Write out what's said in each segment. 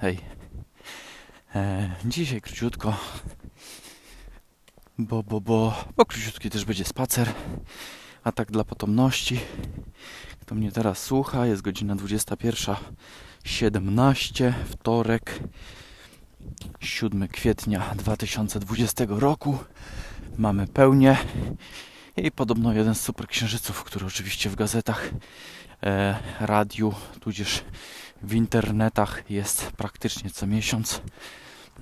Hej. E, dzisiaj króciutko, bo, bo, bo, bo króciutki też będzie spacer, a tak dla potomności. Kto mnie teraz słucha, jest godzina 21.17, wtorek, 7 kwietnia 2020 roku. Mamy pełnię i podobno jeden z super księżyców, który oczywiście w gazetach, e, radiu, tudzież w internetach jest praktycznie co miesiąc.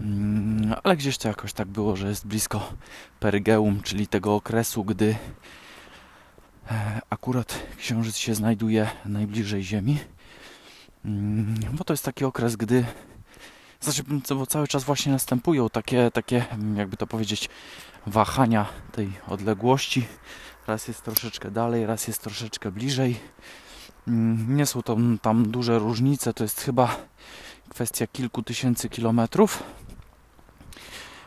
Mm, ale gdzieś to jakoś tak było, że jest blisko perigeum, czyli tego okresu, gdy e, akurat księżyc się znajduje najbliżej Ziemi. Mm, bo to jest taki okres, gdy znaczy, bo cały czas właśnie następują takie, takie, jakby to powiedzieć, wahania tej odległości. Raz jest troszeczkę dalej, raz jest troszeczkę bliżej. Mm, nie są tam, tam duże różnice, to jest chyba kwestia kilku tysięcy kilometrów.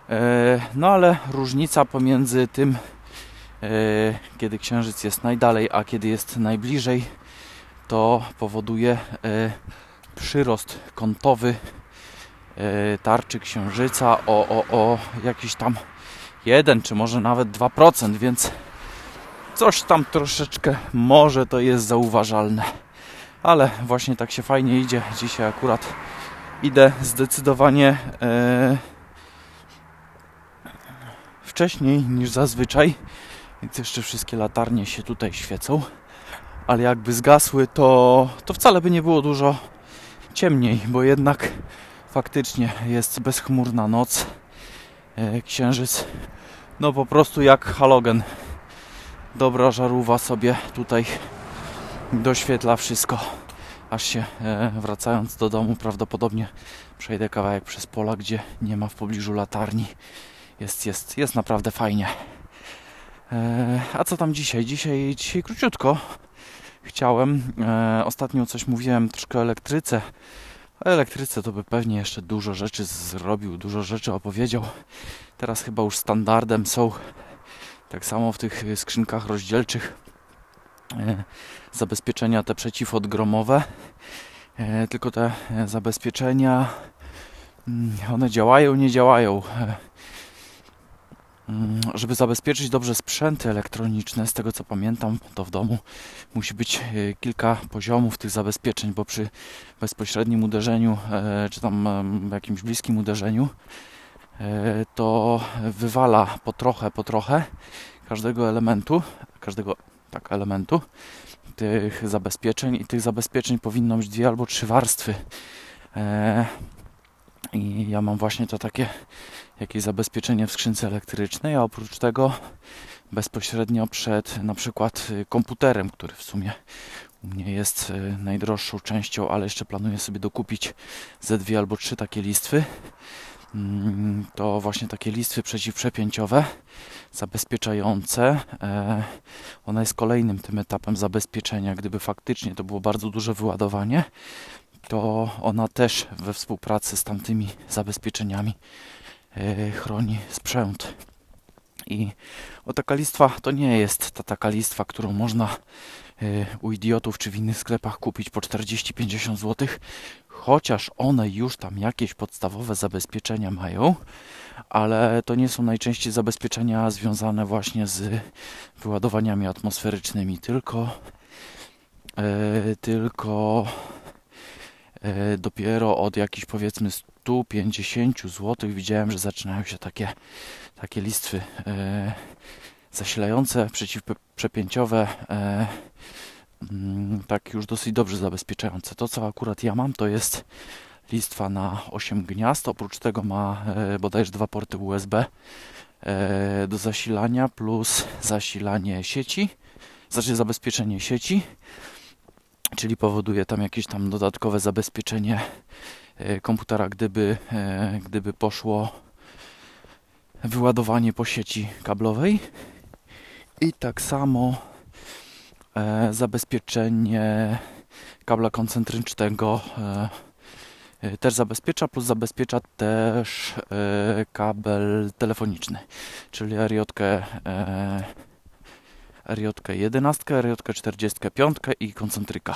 E, no ale różnica pomiędzy tym, e, kiedy Księżyc jest najdalej, a kiedy jest najbliżej, to powoduje e, przyrost kątowy tarczy Księżyca o, o, o jakiś tam 1 czy może nawet 2%, więc coś tam troszeczkę może to jest zauważalne. Ale właśnie tak się fajnie idzie. Dzisiaj akurat idę zdecydowanie e, wcześniej niż zazwyczaj. Więc jeszcze wszystkie latarnie się tutaj świecą. Ale jakby zgasły, to, to wcale by nie było dużo ciemniej, bo jednak faktycznie jest bezchmurna noc. E, księżyc, no po prostu jak halogen dobra żarówa sobie tutaj doświetla wszystko. Aż się e, wracając do domu prawdopodobnie przejdę kawałek przez pola, gdzie nie ma w pobliżu latarni. Jest, jest, jest naprawdę fajnie. E, a co tam dzisiaj? Dzisiaj, dzisiaj króciutko. Chciałem, e, ostatnio coś mówiłem troszkę o elektryce. O elektryce to by pewnie jeszcze dużo rzeczy zrobił, dużo rzeczy opowiedział. Teraz chyba już standardem są tak samo w tych skrzynkach rozdzielczych e, zabezpieczenia te przeciwodgromowe. E, tylko te zabezpieczenia mm, one działają, nie działają. E, mm, żeby zabezpieczyć dobrze sprzęty elektroniczne, z tego co pamiętam, to w domu musi być kilka poziomów tych zabezpieczeń, bo przy bezpośrednim uderzeniu, czy tam jakimś bliskim uderzeniu, E, to wywala po trochę, po trochę każdego elementu, każdego tak elementu tych zabezpieczeń i tych zabezpieczeń powinno być dwie albo trzy warstwy. E, I ja mam właśnie to takie jakieś zabezpieczenie w skrzynce elektrycznej, a oprócz tego bezpośrednio przed na przykład komputerem, który w sumie u mnie jest e, najdroższą częścią, ale jeszcze planuję sobie dokupić ze dwie albo trzy takie listwy. Mm, to właśnie takie listwy przeciwprzepięciowe zabezpieczające. E, ona jest kolejnym tym etapem zabezpieczenia. Gdyby faktycznie to było bardzo duże wyładowanie, to ona też we współpracy z tamtymi zabezpieczeniami e, chroni sprzęt. I o taka listwa to nie jest ta taka listwa, którą można u idiotów czy w innych sklepach kupić po 40-50 zł, chociaż one już tam jakieś podstawowe zabezpieczenia mają, ale to nie są najczęściej zabezpieczenia związane właśnie z wyładowaniami atmosferycznymi, tylko e, tylko e, dopiero od jakichś powiedzmy 150 zł widziałem, że zaczynają się takie, takie listwy e, zasilające, przeciwprzepięciowe e, Mm, tak już dosyć dobrze zabezpieczające. To, co akurat ja mam, to jest listwa na 8 gniazd. Oprócz tego ma e, bodajże dwa porty USB e, do zasilania plus zasilanie sieci, znaczy zabezpieczenie sieci, czyli powoduje tam jakieś tam dodatkowe zabezpieczenie e, komputera, gdyby, e, gdyby poszło wyładowanie po sieci kablowej. I tak samo E, zabezpieczenie kabla koncentrycznego e, e, też zabezpiecza, plus zabezpiecza też kabel telefoniczny, czyli RJ, RJ 11, RJ 45 i koncentryka.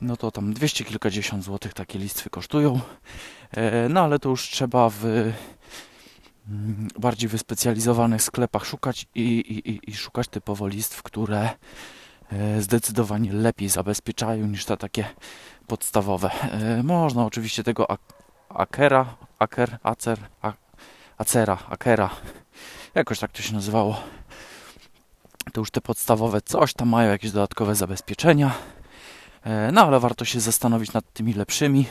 no to tam dwieście kilkadziesiąt złotych takie listwy kosztują. E, no ale to już trzeba w bardziej wyspecjalizowanych sklepach szukać i, i, i szukać typowo listw, które e, zdecydowanie lepiej zabezpieczają niż te takie podstawowe. E, można oczywiście tego Akera, Aker, Acer, Acera, Akera, jakoś tak to się nazywało. To już te podstawowe coś tam mają jakieś dodatkowe zabezpieczenia. E, no ale warto się zastanowić nad tymi lepszymi.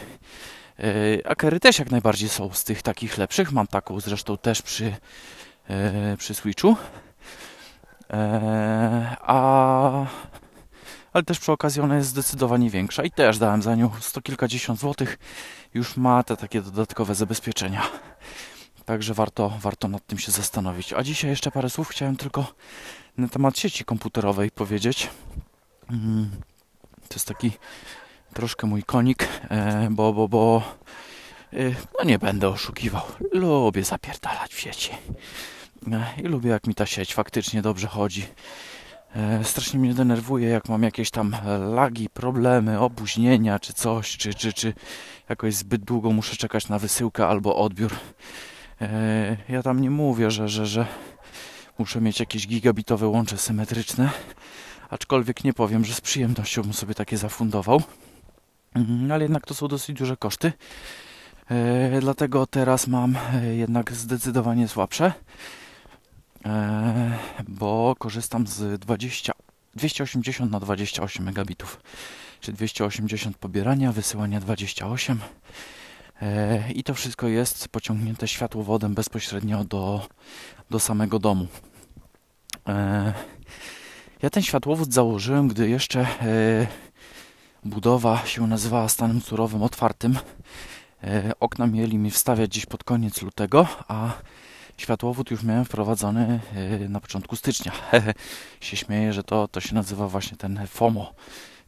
E, Akery też jak najbardziej są z tych takich lepszych. Mam taką zresztą też przy, e, przy Switchu. A ale też przy okazji ona jest zdecydowanie większa i też dałem za nią sto kilkadziesiąt złotych. Już ma te takie dodatkowe zabezpieczenia. Także warto, warto nad tym się zastanowić. A dzisiaj jeszcze parę słów chciałem tylko na temat sieci komputerowej powiedzieć. Mm, to jest taki troszkę mój konik, e, bo, bo, bo e, no nie będę oszukiwał. Lubię zapierdalać w sieci. E, I lubię jak mi ta sieć faktycznie dobrze chodzi. Strasznie mnie denerwuje, jak mam jakieś tam lagi, problemy, opóźnienia czy coś, czy, czy, czy jakoś zbyt długo muszę czekać na wysyłkę albo odbiór. Ja tam nie mówię, że, że, że muszę mieć jakieś gigabitowe łącze symetryczne, aczkolwiek nie powiem, że z przyjemnością bym sobie takie zafundował. Mhm, ale jednak to są dosyć duże koszty. E, dlatego teraz mam e, jednak zdecydowanie słabsze, e, bo korzystam z 20, 280 na 28 megabitów, czy 280 pobierania, wysyłania 28 e, i to wszystko jest pociągnięte światłowodem bezpośrednio do, do samego domu. Ja ten światłowód założyłem, gdy jeszcze budowa się nazywała stanem surowym otwartym. E, okna mieli mi wstawiać gdzieś pod koniec lutego, a światłowód już miałem wprowadzony na początku stycznia. się śmieję, że to, to się nazywa właśnie ten FOMO,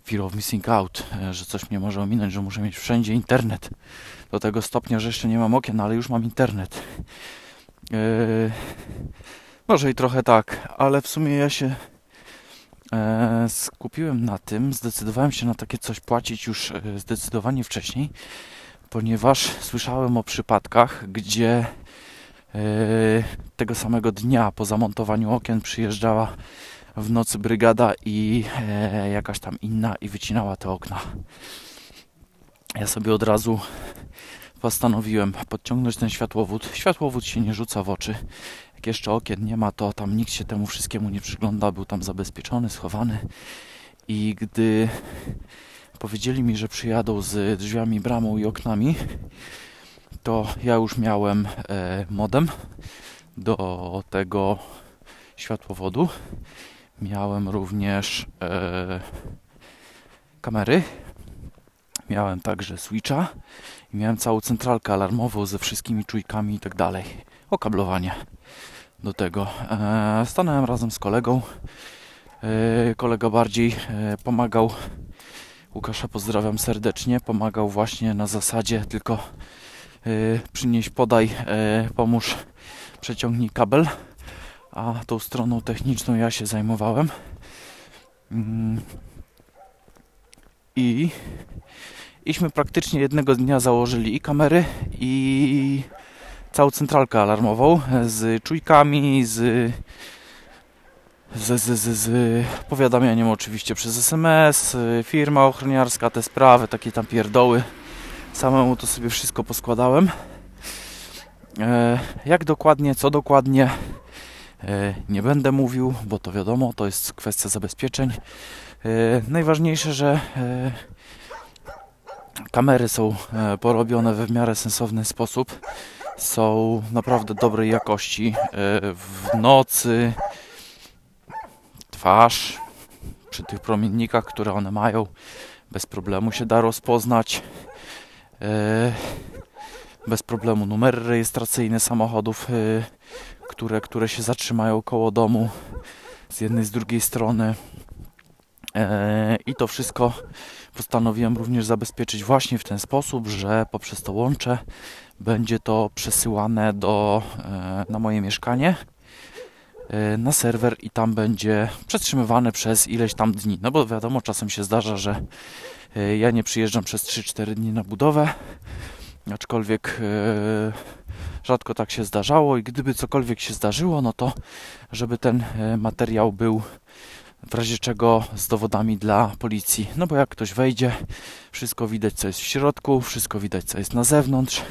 Fear of Missing Out, że coś mnie może ominąć, że muszę mieć wszędzie internet. Do tego stopnia, że jeszcze nie mam okien, ale już mam internet. Może i trochę tak, ale w sumie ja się e, skupiłem na tym, zdecydowałem się na takie coś płacić już e, zdecydowanie wcześniej, ponieważ słyszałem o przypadkach, gdzie e, tego samego dnia po zamontowaniu okien przyjeżdżała w nocy brygada i e, jakaś tam inna i wycinała te okna. Ja sobie od razu postanowiłem podciągnąć ten światłowód. Światłowód się nie rzuca w oczy jeszcze okien nie ma, to tam nikt się temu wszystkiemu nie przygląda, był tam zabezpieczony, schowany. I gdy powiedzieli mi, że przyjadą z drzwiami, bramą i oknami, to ja już miałem e, modem do tego światłowodu. Miałem również e, kamery. Miałem także switcha i miałem całą centralkę alarmową ze wszystkimi czujkami i tak dalej. Okablowanie do tego. E, stanąłem razem z kolegą. E, kolega bardziej e, pomagał. Łukasza pozdrawiam serdecznie. Pomagał właśnie na zasadzie tylko przynieś, podaj, pomóż, przeciągnij kabel. A tą stroną techniczną ja się zajmowałem. Mm. I iśmy praktycznie jednego dnia założyli i kamery, i całą centralkę alarmową z czujkami, z, z, z, z, z powiadamianiem oczywiście przez SMS, firma ochroniarska, te sprawy, takie tam pierdoły. Samemu to sobie wszystko poskładałem. E, jak dokładnie, co dokładnie, e, nie będę mówił, bo to wiadomo, to jest kwestia zabezpieczeń. E, najważniejsze, że kamery są porobione we w miarę sensowny sposób są naprawdę dobrej jakości. E, w nocy twarz przy tych promiennikach, które one mają, bez problemu się da rozpoznać. E, bez problemu numery rejestracyjne samochodów, e, które, które się zatrzymają koło domu z jednej z drugiej strony. I to wszystko postanowiłem również zabezpieczyć właśnie w ten sposób, że poprzez to łącze będzie to przesyłane do, e, na moje mieszkanie e, na serwer i tam będzie przetrzymywane przez ileś tam dni. No bo wiadomo, czasem się zdarza, że e, ja nie przyjeżdżam przez 3-4 dni na budowę, aczkolwiek rzadko tak się zdarzało i gdyby cokolwiek się zdarzyło, no to żeby ten materiał był w razie czego z dowodami dla policji. No bo jak ktoś wejdzie, wszystko widać co jest w środku, wszystko widać co jest na zewnątrz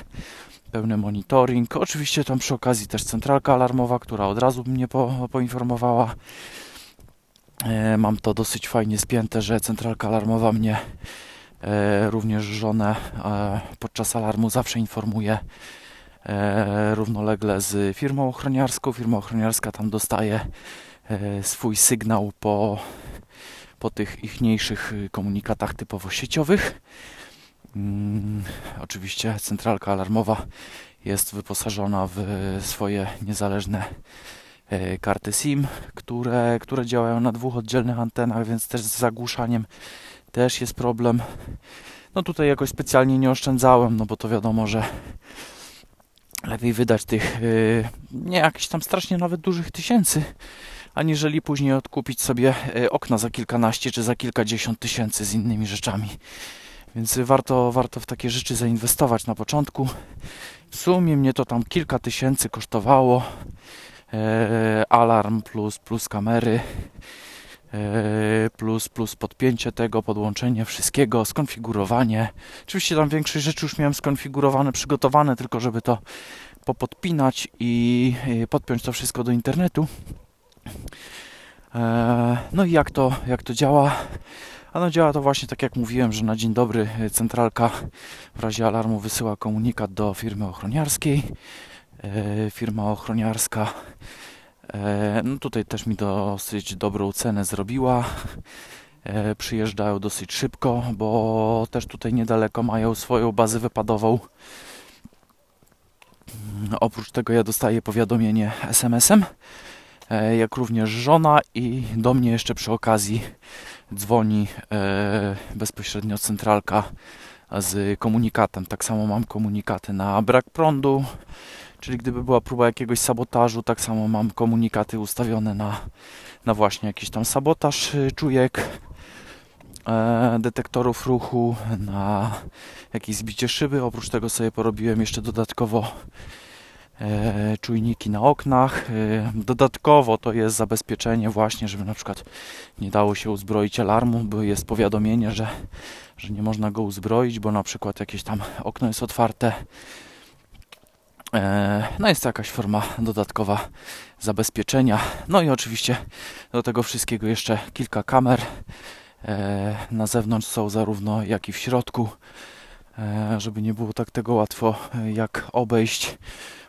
pełny monitoring. Oczywiście tam przy okazji też centralka alarmowa, która od razu mnie po, poinformowała. E, mam to dosyć fajnie spięte, że centralka alarmowa mnie e, również żonę e, podczas alarmu zawsze informuje e, równolegle z firmą ochroniarską. Firma ochroniarska tam dostaje swój sygnał po, po tych ichniejszych komunikatach typowo sieciowych. Mm, oczywiście centralka alarmowa jest wyposażona w swoje niezależne e, karty SIM, które, które działają na dwóch oddzielnych antenach, więc też z zagłuszaniem też jest problem. No tutaj jakoś specjalnie nie oszczędzałem, no bo to wiadomo, że lepiej wydać tych e, nie jakichś tam strasznie nawet dużych tysięcy, aniżeli później odkupić sobie e, okna za kilkanaście czy za kilkadziesiąt tysięcy z innymi rzeczami. Więc warto, warto w takie rzeczy zainwestować na początku. W sumie mnie to tam kilka tysięcy kosztowało. E, alarm plus, plus kamery. E, plus, plus podpięcie tego, podłączenie wszystkiego, skonfigurowanie. Oczywiście tam większość rzeczy już miałem skonfigurowane, przygotowane, tylko żeby to popodpinać i podpiąć to wszystko do internetu. E, no i jak to, jak to działa? A no działa to właśnie tak jak mówiłem, że na dzień dobry e, centralka w razie alarmu wysyła komunikat do firmy ochroniarskiej. E, firma ochroniarska no tutaj też mi dosyć dobrą cenę zrobiła. Przyjeżdżają dosyć szybko, bo też tutaj niedaleko mają swoją bazę wypadową. Mm, oprócz tego ja dostaję powiadomienie SMS-em, jak również żona i do mnie jeszcze przy okazji dzwoni e, bezpośrednio centralka z komunikatem. Tak samo mam komunikaty na brak prądu, czyli gdyby była próba jakiegoś sabotażu, tak samo mam komunikaty ustawione na, na właśnie jakiś tam sabotaż y, czujek, e, detektorów ruchu, na jakieś zbicie szyby. Oprócz tego sobie porobiłem jeszcze dodatkowo e, czujniki na oknach. E, dodatkowo to jest zabezpieczenie właśnie, żeby na przykład nie dało się uzbroić alarmu, bo jest powiadomienie, że, że nie można go uzbroić, bo na przykład jakieś tam okno jest otwarte. E, no jest to jakaś forma dodatkowa zabezpieczenia. No i oczywiście do tego wszystkiego jeszcze kilka kamer. E, na zewnątrz są zarówno jak i w środku, e, żeby nie było tak tego łatwo e, jak obejść.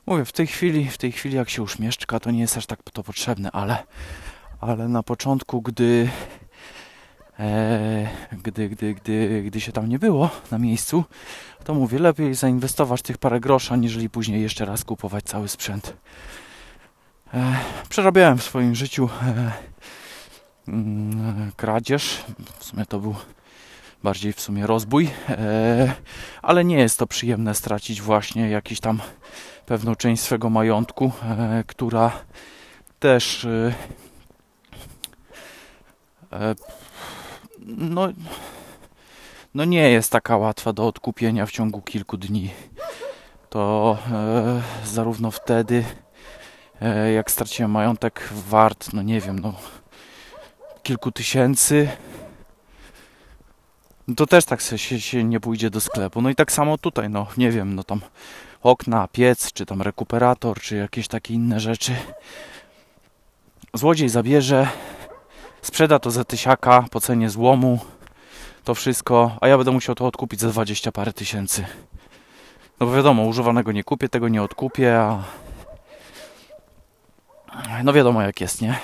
Mówię, w tej chwili, w tej chwili jak się już mieszka, to nie jest aż tak to potrzebne, ale, ale na początku, gdy, e, gdy, gdy, gdy, gdy się tam nie było na miejscu, to mówię, lepiej zainwestować tych parę groszy, aniżeli później jeszcze raz kupować cały sprzęt. E, przerabiałem w swoim życiu e, mm, kradzież. W sumie to był bardziej w sumie rozbój, e, ale nie jest to przyjemne stracić właśnie jakiś tam pewną część swego majątku, e, która też e, no, no nie jest taka łatwa do odkupienia w ciągu kilku dni. To zarówno wtedy, jak straciłem majątek wart, no nie wiem, no kilku tysięcy, to też tak się, się nie pójdzie do sklepu. No i tak samo tutaj, no nie wiem, no tam okna, piec, czy tam rekuperator, czy jakieś takie inne rzeczy. Złodziej zabierze, sprzeda to za tysiaka po cenie złomu, to wszystko, a ja będę musiał to odkupić za 20 parę tysięcy. No bo wiadomo, używanego nie kupię, tego nie odkupię, a no wiadomo jak jest, nie?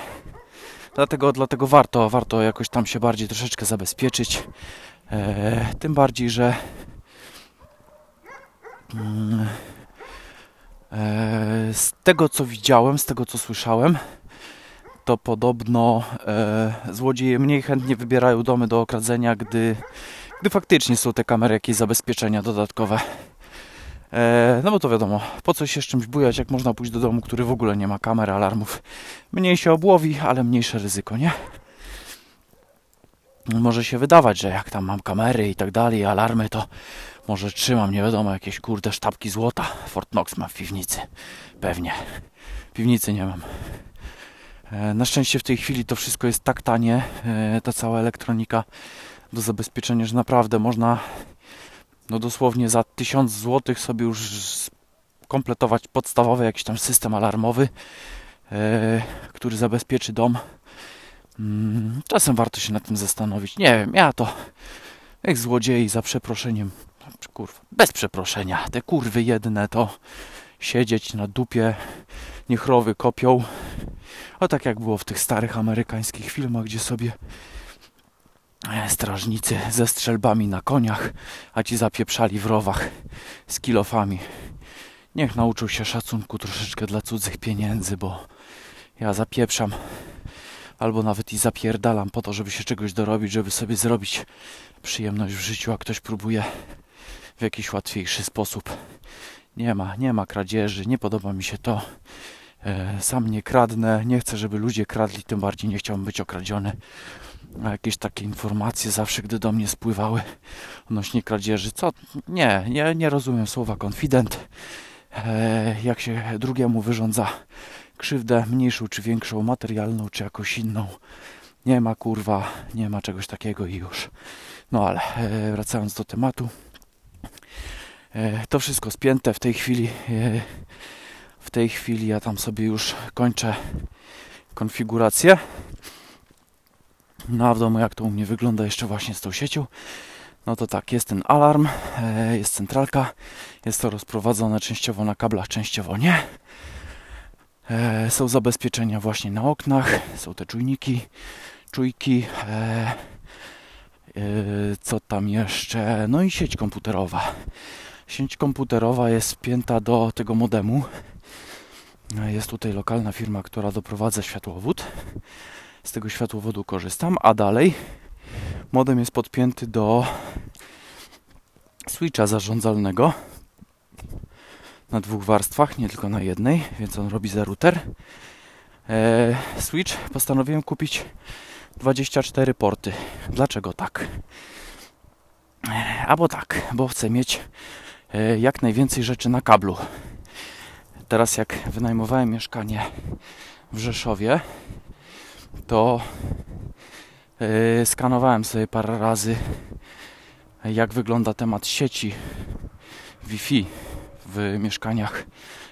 Dlatego, dlatego warto, warto jakoś tam się bardziej troszeczkę zabezpieczyć. Eee, tym bardziej, że mm, e, z tego co widziałem, z tego co słyszałem, to podobno e, złodzieje mniej chętnie wybierają domy do okradzenia, gdy, gdy faktycznie są te kamery, jakieś zabezpieczenia dodatkowe. E, no bo to wiadomo, po co się z czymś bujać, jak można pójść do domu, który w ogóle nie ma kamer, alarmów. Mniej się obłowi, ale mniejsze ryzyko, nie? Może się wydawać, że jak tam mam kamery i tak dalej, alarmy, to może trzymam, nie wiadomo, jakieś kurde sztabki złota. Fort Knox mam w piwnicy. Pewnie. Piwnicy nie mam. E, na szczęście w tej chwili to wszystko jest tak tanie, e, ta cała elektronika do zabezpieczenia, że naprawdę można no dosłownie za 1000 zł sobie już kompletować podstawowy jakiś tam system alarmowy, e, który zabezpieczy dom. Mm, czasem warto się nad tym zastanowić. Nie wiem, ja to jak złodziei za przeproszeniem, kurwa, bez przeproszenia, te kurwy jedne to siedzieć na dupie, niech rowy kopią. O tak jak było w tych starych amerykańskich filmach, gdzie sobie E, strażnicy ze strzelbami na koniach, a ci zapieprzali w rowach z kilofami. Niech nauczył się szacunku troszeczkę dla cudzych pieniędzy, bo ja zapieprzam albo nawet i zapierdalam po to, żeby się czegoś dorobić, żeby sobie zrobić przyjemność w życiu, a ktoś próbuje w jakiś łatwiejszy sposób. Nie ma, nie ma kradzieży, nie podoba mi się to. E, sam nie kradnę, nie chcę, żeby ludzie kradli, tym bardziej nie chciałbym być okradziony jakieś takie informacje zawsze, gdy do mnie spływały odnośnie kradzieży. Co? Nie, nie, nie rozumiem słowa konfident. E, jak się drugiemu wyrządza krzywdę mniejszą czy większą, materialną czy jakąś inną. Nie ma kurwa, nie ma czegoś takiego i już. No ale e, wracając do tematu. E, to wszystko spięte w tej chwili. E, w tej chwili ja tam sobie już kończę konfigurację. No a w domu jak to u mnie wygląda jeszcze właśnie z tą siecią? No to tak, jest ten alarm, jest centralka, jest to rozprowadzone częściowo na kablach, częściowo nie. E, są zabezpieczenia właśnie na oknach, są te czujniki, czujki, e, co tam jeszcze? No i sieć komputerowa. Sieć komputerowa jest spięta do tego modemu. Jest tutaj lokalna firma, która doprowadza światłowód z tego światłowodu korzystam, a dalej modem jest podpięty do switcha zarządzalnego na dwóch warstwach, nie tylko na jednej, więc on robi za router. Eee, switch postanowiłem kupić 24 porty. Dlaczego tak? Eee, albo tak, bo chcę mieć e, jak najwięcej rzeczy na kablu. Teraz jak wynajmowałem mieszkanie w Rzeszowie, to skanowałem sobie parę razy, jak wygląda temat sieci Wi-Fi w mieszkaniach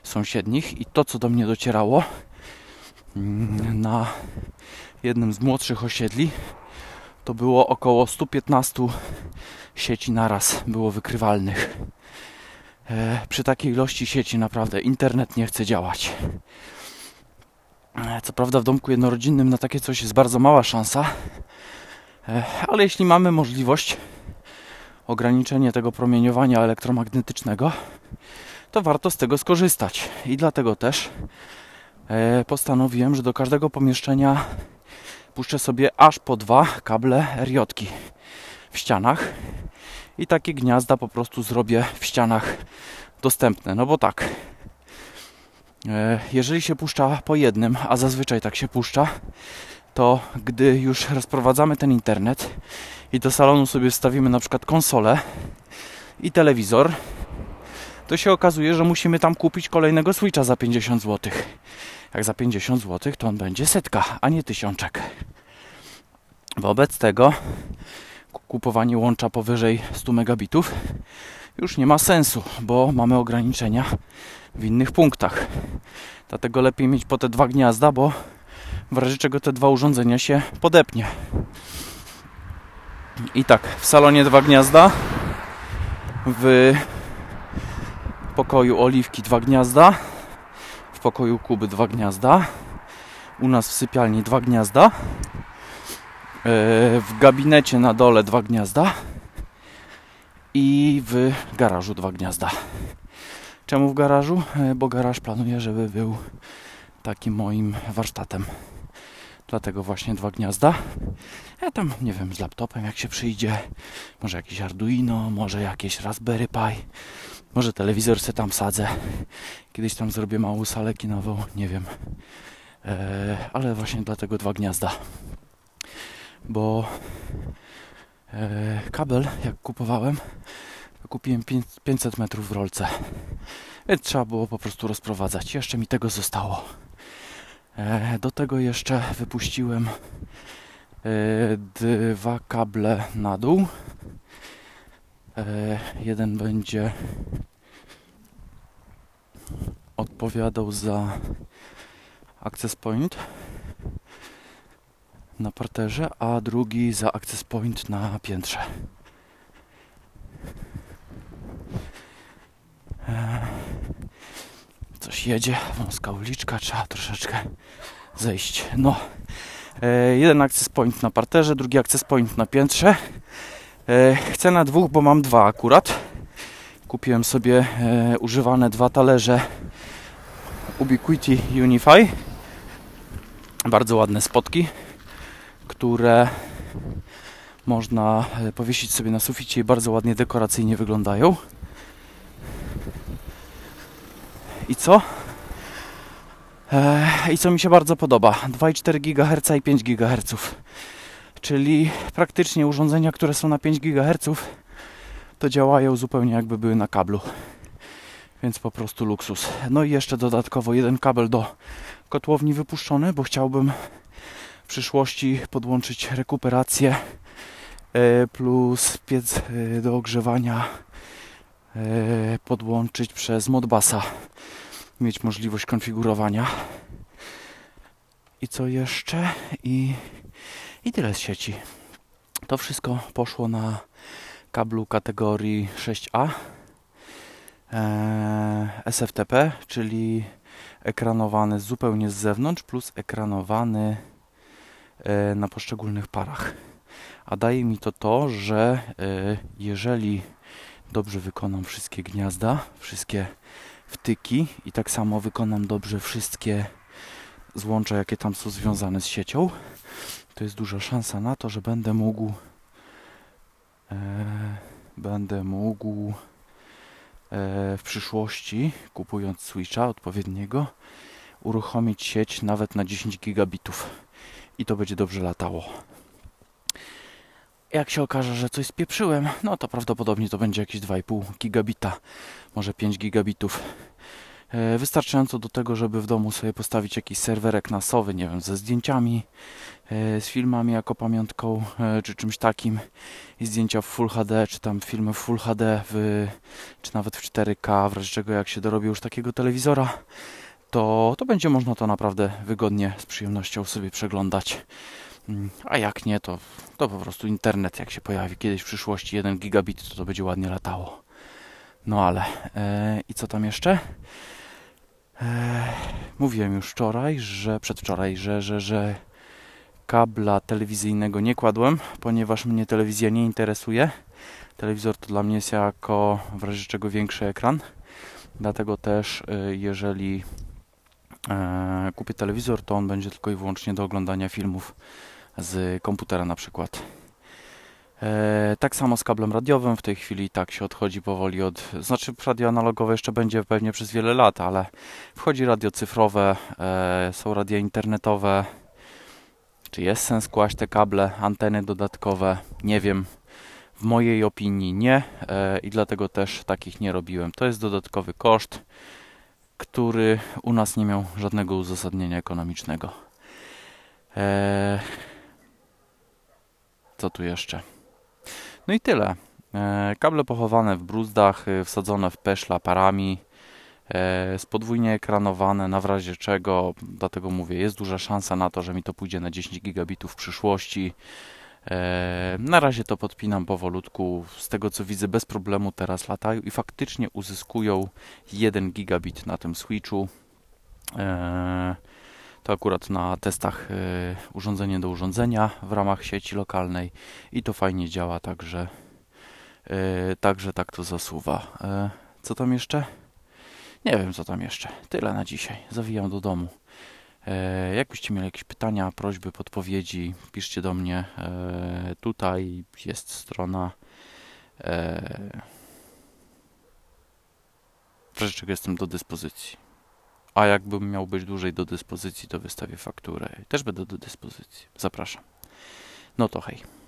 sąsiednich i to, co do mnie docierało mm, na jednym z młodszych osiedli, to było około 115 sieci naraz było wykrywalnych. E, przy takiej ilości sieci naprawdę internet nie chce działać. E, co prawda w domku jednorodzinnym na takie coś jest bardzo mała szansa, e, ale jeśli mamy możliwość ograniczenia tego promieniowania elektromagnetycznego, to warto z tego skorzystać. I dlatego też e, postanowiłem, że do każdego pomieszczenia puszczę sobie aż po dwa kable RJ w ścianach i takie gniazda po prostu zrobię w ścianach dostępne. No bo tak, E, jeżeli się puszcza po jednym, a zazwyczaj tak się puszcza, to gdy już rozprowadzamy ten internet i do salonu sobie wstawimy na przykład konsolę i telewizor, to się okazuje, że musimy tam kupić kolejnego switcha za 50 zł. Jak za 50 zł, to on będzie setka, a nie tysiączek. Wobec tego kupowanie łącza powyżej 100 megabitów już nie ma sensu, bo mamy ograniczenia w innych punktach. Dlatego lepiej mieć po te dwa gniazda, bo w razie czego te dwa urządzenia się podepnie. I tak, w salonie dwa gniazda, w pokoju oliwki dwa gniazda, w pokoju Kuby dwa gniazda, u nas w sypialni dwa gniazda, e, w gabinecie na dole dwa gniazda i w garażu dwa gniazda. Czemu w garażu? E, bo garaż planuję, żeby był takim moim warsztatem. Dlatego właśnie dwa gniazda. Ja tam, nie wiem, z laptopem jak się przyjdzie. Może jakiś Arduino, może jakieś Raspberry Pi. Może telewizor se tam sadzę. Kiedyś tam zrobię małą salę kinową, nie wiem. E, ale właśnie dlatego dwa gniazda. Bo e, kabel, jak kupowałem, kupiłem 500 metrów w rolce. Więc trzeba było po prostu rozprowadzać. Jeszcze mi tego zostało. E, do tego jeszcze wypuściłem dwa kable na dół. E, jeden będzie odpowiadał za access point na parterze, a drugi za access point na piętrze. Coś jedzie, wąska uliczka, trzeba troszeczkę zejść. No, jeden access point na parterze, drugi access point na piętrze. Chcę na dwóch, bo mam dwa akurat. Kupiłem sobie używane dwa talerze Ubiquiti Unify. Bardzo ładne spotki, które można powiesić sobie na suficie i bardzo ładnie dekoracyjnie wyglądają. I co? I co mi się bardzo podoba? 2,4 GHz i 5 GHz. Czyli praktycznie urządzenia, które są na 5 GHz, to działają zupełnie jakby były na kablu. Więc po prostu luksus. No i jeszcze dodatkowo jeden kabel do kotłowni wypuszczony, bo chciałbym w przyszłości podłączyć rekuperację plus piec do ogrzewania podłączyć przez Modbasa mieć możliwość konfigurowania. I co jeszcze? I, i tyle z sieci. To wszystko poszło na kablu kategorii 6A e, SFTP, czyli ekranowany zupełnie z zewnątrz plus ekranowany e, na poszczególnych parach. A daje mi to to, że e, jeżeli dobrze wykonam wszystkie gniazda, wszystkie wtyki i tak samo wykonam dobrze wszystkie złącza, jakie tam są związane z siecią, to jest duża szansa na to, że będę mógł e, będę mógł e, w przyszłości, kupując switcha odpowiedniego, uruchomić sieć nawet na 10 gigabitów i to będzie dobrze latało. Jak się okaże, że coś spieprzyłem, no to prawdopodobnie to będzie jakieś 2,5 gigabita, może 5 gigabitów. E, wystarczająco do tego, żeby w domu sobie postawić jakiś serwerek nasowy, nie wiem, ze zdjęciami, e, z filmami jako pamiątką, e, czy czymś takim i zdjęcia w Full HD, czy tam filmy w Full HD, w, czy nawet w 4K, w razie czego jak się dorobi już takiego telewizora, to, to będzie można to naprawdę wygodnie, z przyjemnością sobie przeglądać. Mm, a jak nie, to, to po prostu internet, jak się pojawi kiedyś w przyszłości 1 gigabit, to to będzie ładnie latało. No ale, e, i co tam jeszcze? Mówiłem już wczoraj, że przedwczoraj, że, że, że kabla telewizyjnego nie kładłem, ponieważ mnie telewizja nie interesuje. Telewizor to dla mnie jest jako w razie czego większy ekran. Dlatego też, e, jeżeli e, kupię telewizor, to on będzie tylko i wyłącznie do oglądania filmów z komputera na przykład. E, tak samo z kablem radiowym, w tej chwili tak się odchodzi powoli od, znaczy radio analogowe jeszcze będzie pewnie przez wiele lat, ale wchodzi radio cyfrowe, e, są radia internetowe. Czy jest sens kłaść te kable, anteny dodatkowe? Nie wiem. W mojej opinii nie e, i dlatego też takich nie robiłem. To jest dodatkowy koszt, który u nas nie miał żadnego uzasadnienia ekonomicznego. Co tu jeszcze? No i tyle. E, kable pochowane w bruzdach, e, wsadzone w peszla parami, e, podwójnie ekranowane, na razie czego, dlatego mówię, jest duża szansa na to, że mi to pójdzie na 10 gigabitów w przyszłości. Na razie to podpinam powolutku. Z tego co widzę, bez problemu teraz latają i faktycznie uzyskują 1 gigabit na tym switchu. To akurat na testach y, urządzenie do urządzenia w ramach sieci lokalnej i to fajnie działa, także, y, także tak to zasuwa. Y, co tam jeszcze? Nie wiem, co tam jeszcze. Tyle na dzisiaj. Zawijam do domu. Jakbyście mieli jakieś pytania, prośby, podpowiedzi, piszcie do mnie. Tutaj jest strona W czego jestem do dyspozycji. A jakbym miał być dłużej do dyspozycji, to wystawię fakturę. Też będę do dyspozycji. Zapraszam. No to hej.